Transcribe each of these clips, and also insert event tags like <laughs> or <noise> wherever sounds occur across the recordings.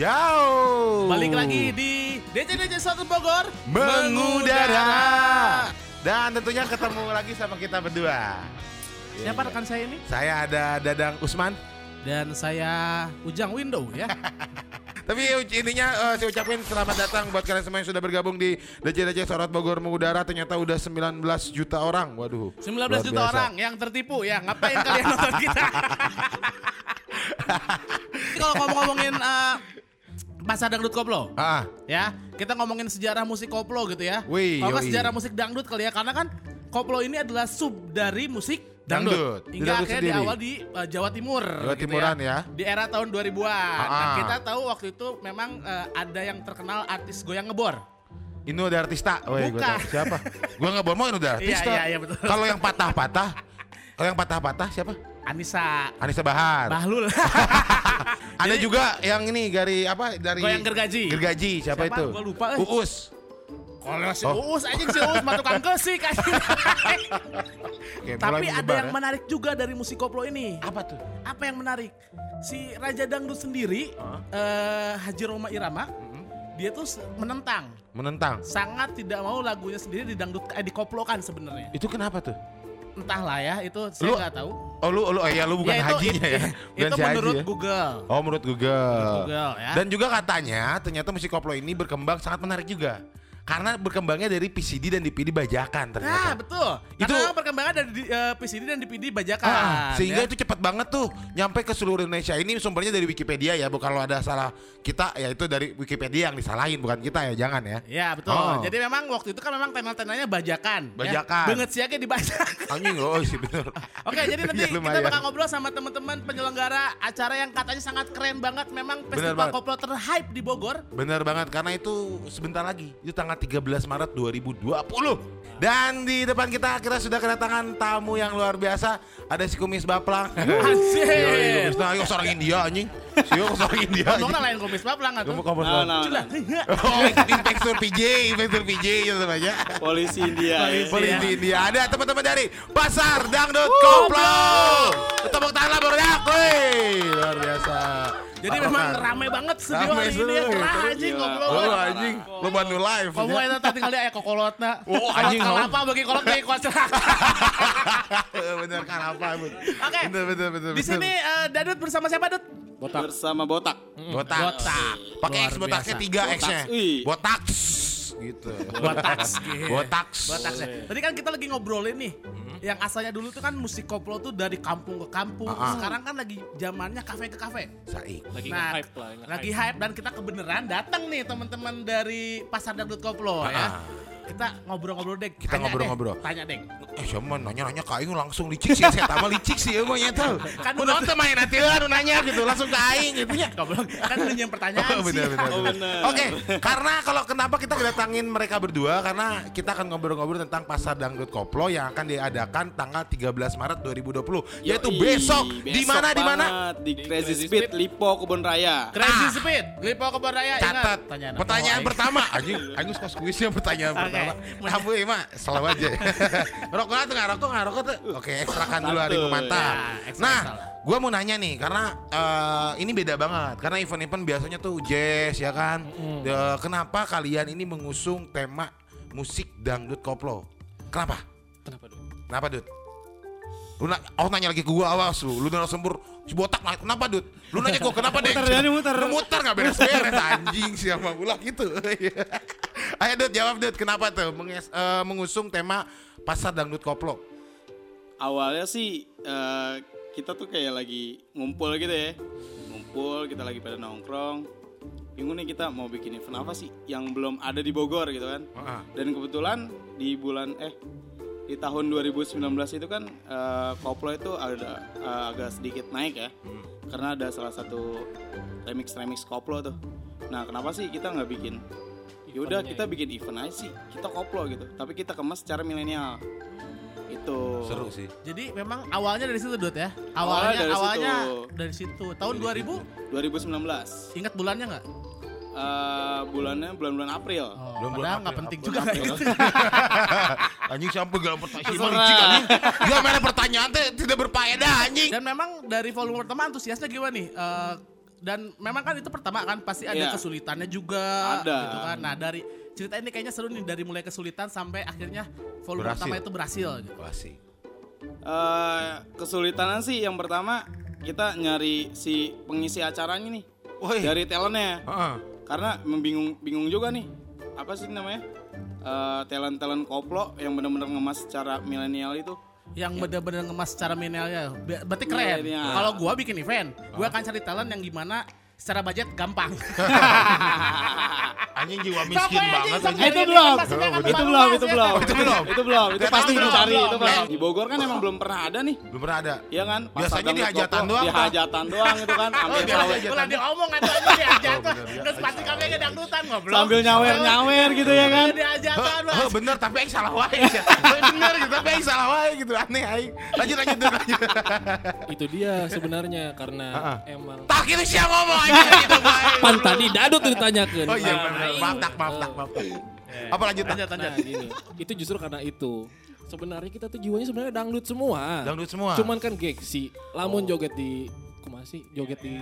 Yo. Balik lagi di DC DC Satu Bogor mengudara. Dan tentunya ketemu lagi sama kita berdua. Siapa rekan saya ini? Saya ada Dadang Usman. Dan saya Ujang Window ya. <laughs> Tapi intinya uh, saya ucapin selamat datang buat kalian semua yang sudah bergabung di DC-DC Sorot Bogor Mengudara Ternyata udah 19 juta orang Waduh 19 luar juta biasa. orang yang tertipu ya. Ngapain kalian nonton kita? <laughs> Kalau ngomong-ngomongin eh, pasar dangdut koplo, Ah, ya kita ngomongin sejarah musik koplo gitu ya. Wih, Kalau sejarah musik dangdut kali ya, karena kan koplo ini adalah sub dari musik Dangdut. dangdut. Di Hingga dangdut akhirnya di sendiri. awal di uh, Jawa Timur. Jawa gitu Timuran ya. Di era tahun 2000-an. Nah, Ah. kita tahu waktu itu memang uh, ada yang terkenal artis goyang ngebor. Inu ada artista gua Bukan. tahu. Siapa? Gua bohong Inu ada Iya, artista iya, iya, betul. Kalau yang patah-patah Kalau yang patah-patah siapa? Anissa Anissa Bahar Bahlul. <laughs> Ada Jadi- juga yang ini dari apa? Dari Goyang gergaji. Gergaji siapa, Siapa? itu? Gua lupa, eh. Uus. Kalau si Oh. Uus aja si Uus mah tukang <laughs> kesik aja. Oke, Tapi ada menyebar, yang ya. menarik juga dari musik koplo ini. apa tuh? Apa yang menarik? Si Raja Dangdut sendiri, eh, Haji Roma Irama, dia tuh menentang, Menentang. sangat tidak mau lagunya sendiri didangdut eh, dikoplokan sebenarnya. Itu kenapa tuh? Entahlah ya, itu saya Lu- nggak tahu. Oh lu, lu, ya lu bukan Ya, itu- hajinya ya? <laughs> Bukan Itu si haji menurut ya? Google. Oh menurut Google. Google, ya. Dan juga katanya ternyata musik koplo ini berkembang sangat menarik juga. Karena berkembangnya dari PCD dan DVD bajakan Nah ternyata. betul. Itu- Karena perkembangan dari di- eh, PCD dan DVD bajakan. Ah, sehingga ya. itu cepat banget tuh nyampe ke seluruh Indonesia. Ini sumbernya dari Wikipedia ya, bukan kalau ada salah kita ya itu dari Wikipedia yang disalahin bukan kita ya, jangan ya. Ya betul. Oh. Jadi memang waktu itu kan memang tenal-tenalnya bajakan. Bajakan. Ya. Banget siaknya dibajakan. <laughs> Anjing oh sih bener. <laughs> Oke, jadi <laughs> nanti Ya, kita bakal ngobrol sama teman-teman penyelenggara acara yang katanya sangat keren banget. Memang festival koplo terhype di Bogor. Bener banget karena itu sebentar lagi itu tanggal 13 Maret 2020 dan di depan kita kita sudah kedatangan tamu yang luar biasa ada si kumis baplang <laughs> Asik. Kumis nah, yo seorang India anjing si yo seorang <laughs> India Ngomongnya lain kumis baplang atau? Cula. nah. <laughs> oh inspektur PJ inspektur PJ gitu namanya Polisi India. ya. Polisi India ada teman-teman dari Pasar Dangdut Koplo tepuk tangan lah luar biasa Jadi Apa memang rame banget studio Rame hari ini. Kerah terus anjing gila. ngobrol. Oh anjing, lo bantu live. Kamu ya. itu tadi tinggal dia kokolotna. Oh, anjing, Kalau kamu. apa bagi kolot bagi kocak. <laughs> bener kan apa bener. Oke. Bener bener bener. Di sini eh, Dadut bersama siapa Dut? Bersama botak. botak. Botak. Pakai X botaknya biasa. tiga X-nya. Botak. Gitu. Botak. <laughs> Botak. Botak sih. Tadi kan kita lagi ngobrolin nih. Yang asalnya dulu tuh kan musik koplo tuh dari kampung ke kampung. Ah, ah. Sekarang kan lagi zamannya kafe ke kafe. Saik. lagi Nah, nge-hype lah. Lagi hype dan kita kebenaran datang nih teman-teman dari Pasar Dangdut Koplo ya. Ah. Kita ngobrol-ngobrol deh. Kita ngobrol-ngobrol. Tanya deh. Eh siapa nanya-nanya ke Aing langsung licik sih. Saya tambah licik sih emangnya tuh. Kan Kan udah main nanti lah nanya gitu. Langsung ke Aing gitu ya kan lu yang pertanyaan Oh, sih. bener, bener, Oh, bener. bener. Oke, karena kalau kenapa kita kedatangin mereka berdua? Karena kita akan ngobrol-ngobrol tentang pasar dangdut koplo yang akan diadakan tanggal 13 Maret 2020 yaitu Yoi, besok. Di mana di mana? Di Di Crazy Speed. Lipo Kebun Raya. Crazy Ah. Speed, Lipo Kebun Raya Catat. Pertanyaan pertama. Anjing anjing suka kuisnya pertanyaan <laughs> pertama. Kamu ya mak selalu aja. <laughs> Rokok tuh nggak rokok nggak rokok tuh oke ekstrakan dulu hari mantap Ya, nah gue mau nanya nih karena eh, ini beda banget karena event-event biasanya tuh jazz ya kan? Eh, kenapa kalian ini mengusung tema musik dangdut koplo? Kenapa? Kenapa dulu? kenapa dut? Lu na oh nanya lagi ke gua awas lu lu narasumber si botak nah, kenapa dut? Lu nanya gua kenapa deh <laughs> Muter, Dani, muter. lu muter nggak beres beres anjing siapa ulah gitu <laughs> ayo dut jawab dut kenapa tuh menges- eh, mengusung tema pasar dangdut koplo Awalnya sih eh, kita tuh kayak lagi ngumpul gitu ya. Ngumpul, kita lagi pada nongkrong. Bingung nih kita mau bikin event apa sih yang belum ada di Bogor gitu kan. Heeh. Dan kebetulan di bulan eh di tahun 2019 itu kan eh, koplo itu ada eh, agak sedikit naik ya. Karena ada salah satu remix remix koplo tuh. Nah, kenapa sih kita nggak bikin Yaudah kita bikin event aja sih, kita koplo gitu. Tapi kita kemas secara milenial. Itu. seru sih Jadi memang awalnya dari situ Dut ya. Awalnya Awalnya dari awalnya situ. dari situ. Tahun 2000 2019. ingat bulannya nggak? Eh, bulannya bulan-bulan April. Oh, padahal bulan nggak April. penting Bulan juga April. gitu. <laughs> anjing sampai gak pertanyaan anjing gak mana pertanyaan teh tidak berfaedah anjing Dan memang dari volume pertama antusiasnya gimana nih? Eh, Dan memang kan itu pertama kan pasti ada Iya. kesulitannya juga Ada. gitu kan. Nah, dari cerita ini kayaknya seru nih dari mulai kesulitan sampai akhirnya volume Berhasil. pertama itu berhasil gitu. Klasik. Eh, kesulitannya sih yang pertama kita nyari si pengisi acaranya nih Woi. dari talentnya Heeh. karena membingung bingung juga nih apa sih namanya Eh, talent talent koplo yang benar-benar ngemas secara milenial itu Yang bener-bener ngemas secara milenialnya. Be- Berarti keren. Kalau gua bikin event, gua akan cari talent yang gimana secara budget gampang. <laughs> Anjing jiwa miskin banget aja, anjing. itu belum itu belum itu belum itu belum? itu belum itu pasti belum, dicari itu belum. pasti di Bogor kan emang belum pernah ada nih Belum pernah ada. Iya kan? Biasanya di hajatan doang, Di Pak. hajatan doang itu kan. Oh, Ambil dia sawer. aja aja diajak. Oh, bener, ya. Terus pasti kami aja dangdutan ngobrol. Sambil nyawer-nyawer gitu ya kan. Diajakan, Heh, heh, bener tapi aing salah wae. <laughs> Bener gitu tapi aing salah wae gitu aneh aing. Lanjut lanjut lanjut. itu dia sebenarnya karena emang Tak itu siapa ngomong anjing gitu pan tadi dadut ditanyakan Oh iya Nah, Maaf tak maaf tak maaf tak. Apa lanjut tak? Lanjut, lanjut. Nah gini, itu justru karena itu. Sebenarnya kita tuh jiwanya sebenarnya dangdut semua. Dangdut semua. Cuman kan gengsi. Lamun joget di kumaha sih? Joget di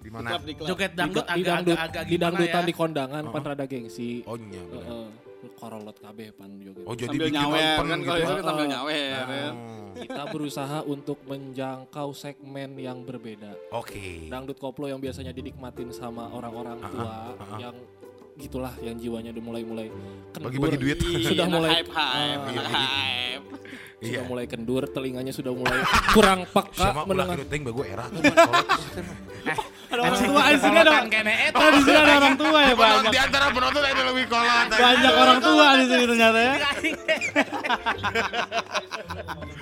Di mana? Klub di klub. Joget dangdut di, di agak dangdut, agak agak di gimana dangdutan ya. di kondangan pan rada gengsi. Oh iya. Korolot kabeh pan joget. Oh jadi Sambil bikin nyawer open kan kalau gitu. itu kan sambil nyawer. kan. Kita berusaha untuk menjangkau segmen yang berbeda. Oke. Dangdut koplo yang biasanya dinikmatin sama orang-orang tua yang gitulah yang jiwanya udah mulai-mulai kendur. Bagi-bagi duit. <laughs> Sudah Anak mulai hype hype, Ah, anak hype. sudah Iya. mulai kendur, telinganya sudah mulai kurang peka Sama ulah mendengar. teuing bagu era. <laughs> Orang tua di sini ada. kene eta. Di sini ada orang tua ya banyak. Di antara penonton ada lebih kolot. Banyak orang tua di sini ternyata ya.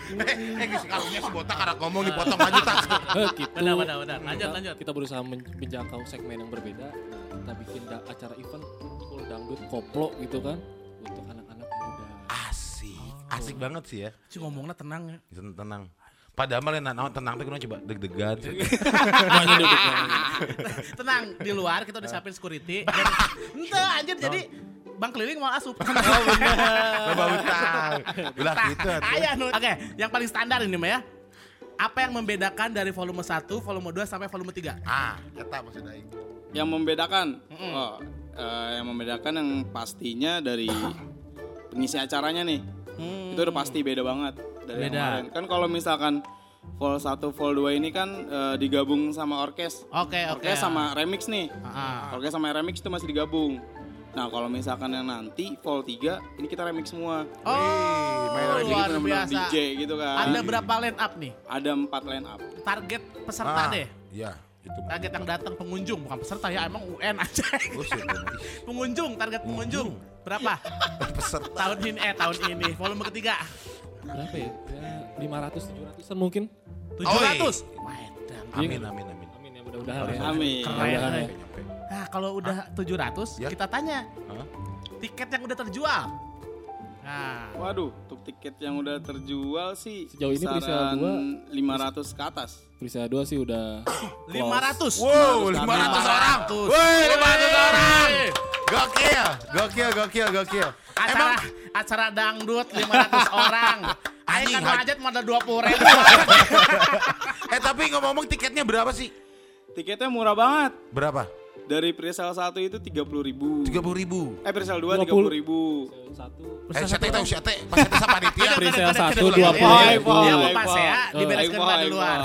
Eh karunya si botak karek ngomong dipotong aja tak. Eh, gitu. Benar, benar, benar. Lanjut, Kita- lanjut. Kita berusaha men- menjangkau segmen yang berbeda. Kita bikin acara event full dangdut koplo gitu kan untuk anak-anak muda. Asik. Asik banget sih ya. Si ngomongnya tenang ya. Tenang. Padahal mah lain naon tenang kudu coba <laughs> deg-degan. Tenang, di luar kita udah siapin security. <laughs> Jadi, ente anjir jadi Bang keliling mau asup. <laughs> Loba utang. Ulah gitu atuh. Ayah nu. Oke, yang paling standar ini mah ya. Apa yang membedakan dari volume 1, volume 2 sampai volume 3? Ah, eta maksud aing. Yang membedakan, oh, eh, yang membedakan yang pastinya dari pengisi acaranya nih. Itu udah pasti beda banget dari yang Beda. kemarin. Kan kalau misalkan Vol 1, Vol 2 ini kan eh, digabung sama orkes. Oke, oke. Orkes sama remix nih. Ah. Orkes sama remix itu masih digabung. Nah, kalau misalkan yang nanti Vol 3 ini kita remix semua. Oh, main Jadi luar biasa. DJ gitu kan. Ada berapa line up nih? Ada empat line up. Target peserta Ah, deh. Iya, itu. Target yang datang pengunjung, bukan peserta ya, emang UN aja. Oh, bener. <laughs> pengunjung, target pengunjung. Berapa? <laughs> Peserta. tahun ini eh tahun ini volume ketiga Berapa ya? Ya 500 700-an mungkin. 700. Wedan. Amin amin amin. Amin ya mudah-mudahan ya. Amin. Keren. Ya. Nah, kalau udah 700 Ya. kita tanya Hah? tiket yang udah terjual. Nah, Waduh, untuk tiket yang udah terjual sih Sejauh ini kisaran dua. 500 ke atas. Presale 2 sih udah <coughs> 500. Wow, 500 orang. 500. Woi, 500 orang. Woi. Gokil, gokil, gokil, gokil. Acara acara dangdut 500 <laughs> orang. Ayo Anjing, kan haj- hajat modal 20 ribu. <laughs> eh tapi ngomong-ngomong tiketnya berapa sih? Tiketnya murah banget. Berapa? Dari presale 1 itu 30 ribu. Tiga puluh ribu. Eh presale 2 20. 30 ribu. <laughs> satu Eh, saya tahu saya tahu pas itu sama panitia. Presale satu, Udah, dua udah, puluh. udah, Dia mau pas ya, dibereskan pada luar.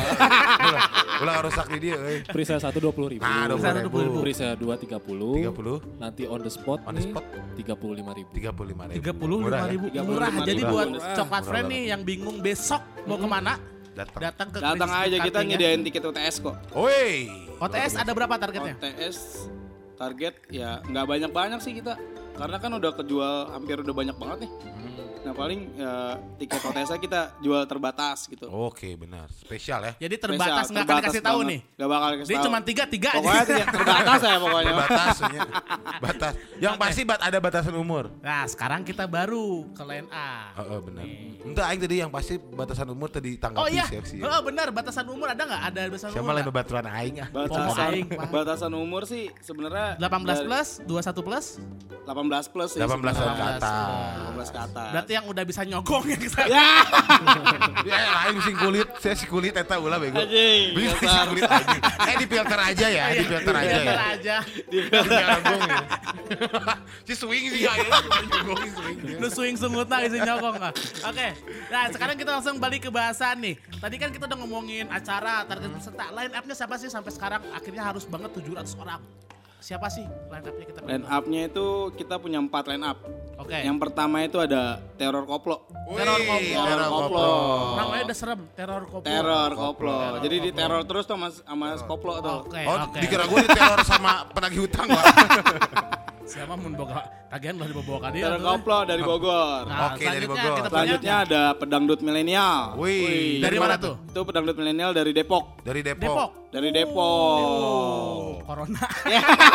<laughs> Ulah rusak di dia, euy. Presale 1 20 ribu. Nah, dua Presale puluh ribu. 20.000. Presale 2 30. 30, Nanti on the spot On the spot. 35 ribu. tiga puluh lima ribu. 35 Murah ya? ribu. 35.000. Murah. Jadi buat coklat friend nih yang bingung besok mau ke mana, Datang. datang ke Datang aja kita ya. nyediain tiket UTS kok. Woi. OTS ada berapa targetnya? OTS target ya nggak banyak-banyak sih kita. Karena kan udah kejual hampir udah banyak banget nih. Nah paling ya, tiket OTS kita jual terbatas gitu. Oke, benar. Spesial ya. Jadi terbatas nggak akan terbatas dikasih tahu nih. Nggak bakal dikasih Dia tahu. cuma tiga tiga aja. Pokoknya tiket terbatas ya pokoknya. <laughs> Batas, ya. batas. Yang pasti bat ada batasan umur. Nah sekarang kita baru ke line A. Oh, oh, benar. Entah aing tadi yang pasti batasan umur tadi tanggapi Oh iya, oh, benar batasan umur ada nggak? Ada batasan Siapa umur. lain nggak? bebaturan aing. Batasan, Aing, batasan umur sih sebenarnya 18 dari plus, 21 plus. 18 plus sih 18 tahun ke atas. 18 ke atas. Berarti yang udah bisa nyogong ya. <laughs> Ya lain sing kulit, saya si kulit eta ulah bego. Anjing, Bisa si kulit aja. Eh di filter aja ya, di filter aja ya. Filter aja. Di nyogong ya. <laughs> Si swing sih ya, nyogong si swing. Lu swing sungutna isi nyogong nggak? Oke. Nah sekarang kita langsung balik ke bahasan nih. Tadi kan kita udah ngomongin acara, target peserta. Line up-nya siapa sih sampai sekarang akhirnya harus banget 700 orang? Siapa sih line up-nya kita? Line up-nya itu kita punya empat line up. Oke. Yang pertama itu ada Teror Koplo. Teror Wih, koplo. Teror koplo. Namanya udah serem, teror koplo. Teror Koplo. Jadi di teror terus tuh sama sama Koplo tuh. Oke, Oh, oke. dikira gue diteror sama penagih hutang, Pak. <laughs> Siapa mun boga tagihan udah dibawa ka dia. Teror. Koplo dari Bogor. Nah, Oke, dari selanjutnya Bogor. kita punya Selanjutnya ada pedangdut milenial. Wih, dari mana tuh? Itu pedangdut milenial dari Depok. Dari Depok. Depok. Dari Depok. Oh, corona.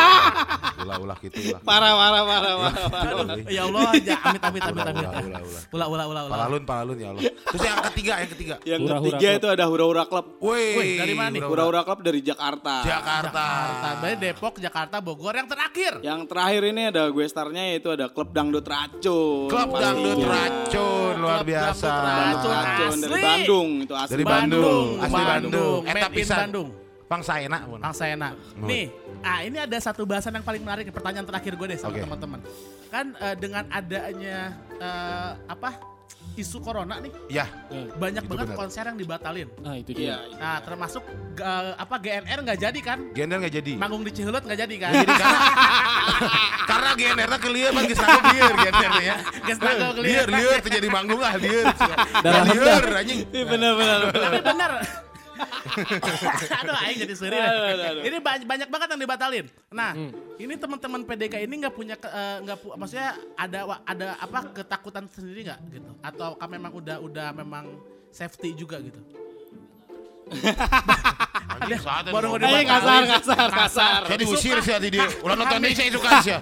<laughs> Ulah-ulah gitu ulah. Parah, parah, parah, parah. parah. Aduh, ya Allah, ya amit amit amit Ulah, amit. ulah, ulah, ulah. Ulah ulah ulah ulah. Palalun, palalun ya Allah. Terus yang ketiga, yang ketiga. Yang ketiga Club. itu ada Hura-Hura Club. Wih, Wih, dari mana nih? Hura-Hura Club dari Jakarta. Jakarta. Jakarta. Depok, Jakarta, Bogor yang terakhir. Yang terakhir ini ada gue starnya yaitu ada Klub Dangdut Racun. Klub dangdut racun luar biasa. Dangdut Racun dari Asli. Bandung itu asli. Dari Bandung, asli Bandung. Bandung. Eta in pisan. Bandung. Bang Saena pun. Bang Saena. Nih, ah ini ada satu bahasan yang paling menarik, pertanyaan terakhir gue deh sama Oke. teman-teman. Kan eh, dengan adanya eh, apa isu corona nih, Ya, banyak Itu banget benar. konser yang dibatalin. Nah itu dia. Nah, termasuk eh, apa GNR nggak jadi kan? Gender nggak jadi. Manggung di Cihulut nggak jadi kan? Jadi <laughs> karena karena Gender kelir bang disanggup liar Gender ya. Geus nanggung lieur. Liar liar terjadi manggung ah liar. Darah Liar anjing. Iya benar benar. Tapi bener. Aduh, aing jadi seri. Ini ba- banyak banget yang dibatalin. Nah, ini teman-teman PDK ini nggak punya eh, nggak pu- maksudnya ada ada apa ketakutan sendiri nggak gitu? Atau memang udah udah memang safety juga gitu? <laughs> Anjing. Baru mau Eh dibatalin. kasar kasar kasar. Saya diusir sih hati dia. <laughs> Ulah nonton dia saya suka sih.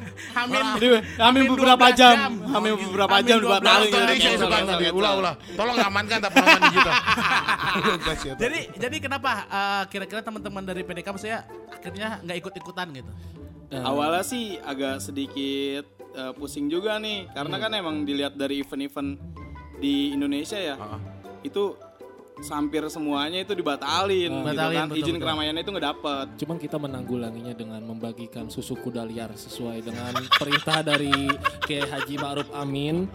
Jadi kami beberapa 12 jam, kami beberapa jam 12 dibatalin. Nonton dia saya suka tadi. Ulah ulah. Tolong amankan tak penonton di kita. <laughs> Jadi jadi kenapa eh, kira-kira teman-teman dari PDK maksudnya akhirnya nggak ikut-ikutan gitu? Awalnya sih agak sedikit eh, pusing juga nih, karena kan emang dilihat dari event-event di Indonesia ya, itu hampir semuanya itu dibatalin, gitu Batalin, kan, betul, izin betul. keramaian itu nggak dapet. Cuman kita menanggulanginya dengan membagikan susu kuda liar sesuai dengan perintah dari Kiai Haji Ma'ruf Amin,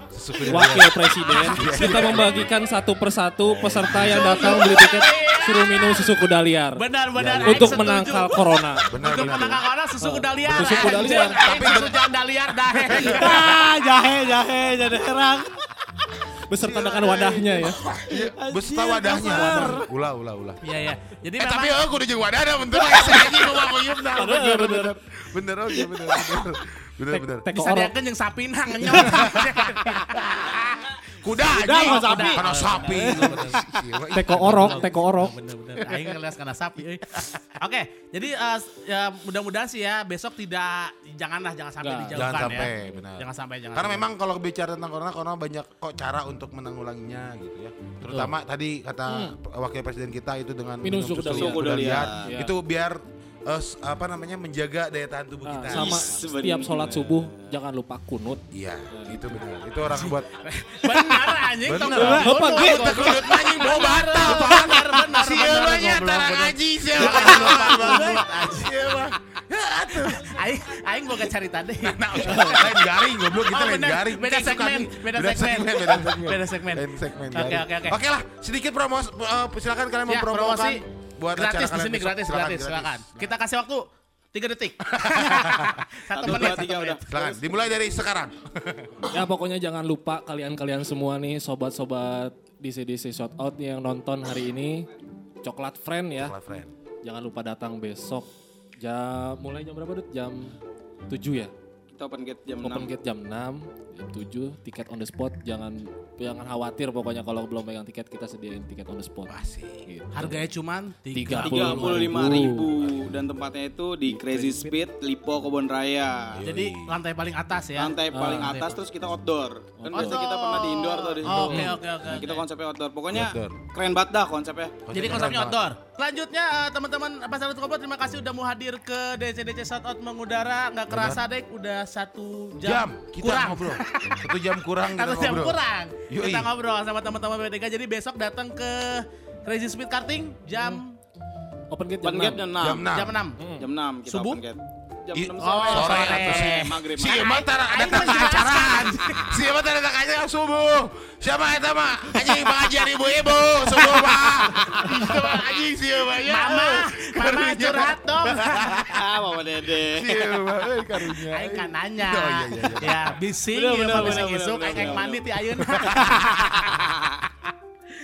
Wakil Presiden. <laughs> Kita membagikan satu persatu peserta yang datang beli tiket suruh minum susu kuda liar Benar-benar untuk aing setuju. menangkal corona. Benar Untuk benar. menangkal corona susu kuda liar. Susu kuda liar. aing susu janda liar dahe. <laughs> ah, jahe jahe jadi herang. Beserta dengan wadahnya ya. Iya, <laughs> Beserta wadahnya. Ulah ulah ulah. Iya iya. Jadi Eh memang tapi aku udah jeung wadahna bentar lagi saya ngomong ngomong nah. Bener bener. Bener oke bener bener. Bener bener. Teko bisa yang sapi nang nyot. <laughs> Kuda Kuda anjing. sama sapi. Karena sapi. Teko orok, teko orok. Bener-bener. Aing ngeliat karena sapi. euy. Oke, jadi eh, ya mudah-mudahan sih ya besok tidak janganlah jangan sampai dijauhkan Jangan ya. sampai benar. Jangan sampai jangan. Karena sampai. memang kalau bicara tentang corona, corona banyak kok cara untuk menanggulanginya gitu ya. Terutama tadi kata wakil presiden kita itu dengan Minum susu kuda. Iya. Itu biar s- apa namanya menjaga daya tahan tubuh Nah, kita. sama Is, setiap bener. sholat subuh jangan lupa kunut. Iya, itu benar. Itu orang buat <laughs> benar anjing tong Kita goblok. kulit anjing bawa batal, Pak. Benar benar. Si benar, Eulanya goblok, antara benar. ngaji siapa? <laughs> Aing aing boga cerita deh. Nah, lain garing goblok kita Oh, lain bener. garing. Beda Kita suka segmen, beda segmen. beda segmen. Beda segmen. Oke, oke, oke. Oke lah, sedikit promos eh, silakan kalian Ya, mempromokan promosi buat gratis acara di sini besok. gratis Silakan, gratis silakan. Kita kasih waktu 3 detik. <laughs> satu menit, dua, satu tiga, menit. udah. Silakan, dimulai dari sekarang. <laughs> Ya pokoknya jangan lupa kalian-kalian semua nih sobat-sobat DC-DC Shot Out yang nonton hari ini Coklat Friend ya. Coklat Friend. Jangan lupa datang besok jam mulai jam berapa Dut? Jam 7 ya. Kita open gate jam Open 6. gate jam 6, jam 7, tiket on the spot. Jangan jangan khawatir pokoknya kalau belum pegang tiket kita sediain tiket on the spot. Asik. Gitu. Harganya cuman 3 Tiga. 35 ribu dan tempatnya itu di Crazy Speed Lipo Kebon Raya. Jadi lantai paling atas ya. Lantai paling lantai atas terus kita outdoor. Kan biasa kita pernah di indoor tuh di situ. Oh, Oke oke oke. Nah, kita konsepnya outdoor. Pokoknya Outdoor. keren banget dah konsepnya. Jadi konsepnya outdoor. Selanjutnya eh, teman-teman Pasar Koplo terima kasih udah mau hadir ke DC-DC Shoutout mengudara. Nggak kerasa dek udah satu Jam jam, kita kurang. ngobrol. Satu jam kurang kita Satu jam ngobrol. kurang. Yoi. Kita ngobrol sama teman-teman BDK. Jadi besok datang ke Crazy Speed Karting jam Open gate Open jam gate 6. Jam jam 6. enam. jam 6. Jam 6 kita Subuh? open gate. Jam I- 6 Oh, sore. Sore sore. atau si Maghrib. Si. Emang tara datang ke acara. Si Emang tara datang acara subuh. Siapa eta mah? Anjing pengajian ibu-ibu subuh mah. Si Emang ya. Mama, <laughs> mama curhat dong. Ah, <laughs> Mama Dede. Si Emang euy karunya. Aing kan nanya. Oh, iya, iya, iya. Ya, bising ya Pak bising isuk aing mandi ti ayeuna. <laughs>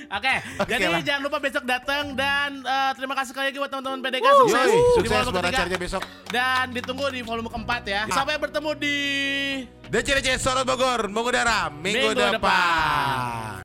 Oke, jadi lah. jangan lupa besok datang dan eh, terima kasih sekali lagi buat teman-teman PDK Yoi, sukses, di sukses volume buat ketiga. acaranya besok. Dan ditunggu di volume keempat ya. Sampai bertemu di DCDC Sorot Bogor mengudara minggu, Minggu depan. depan.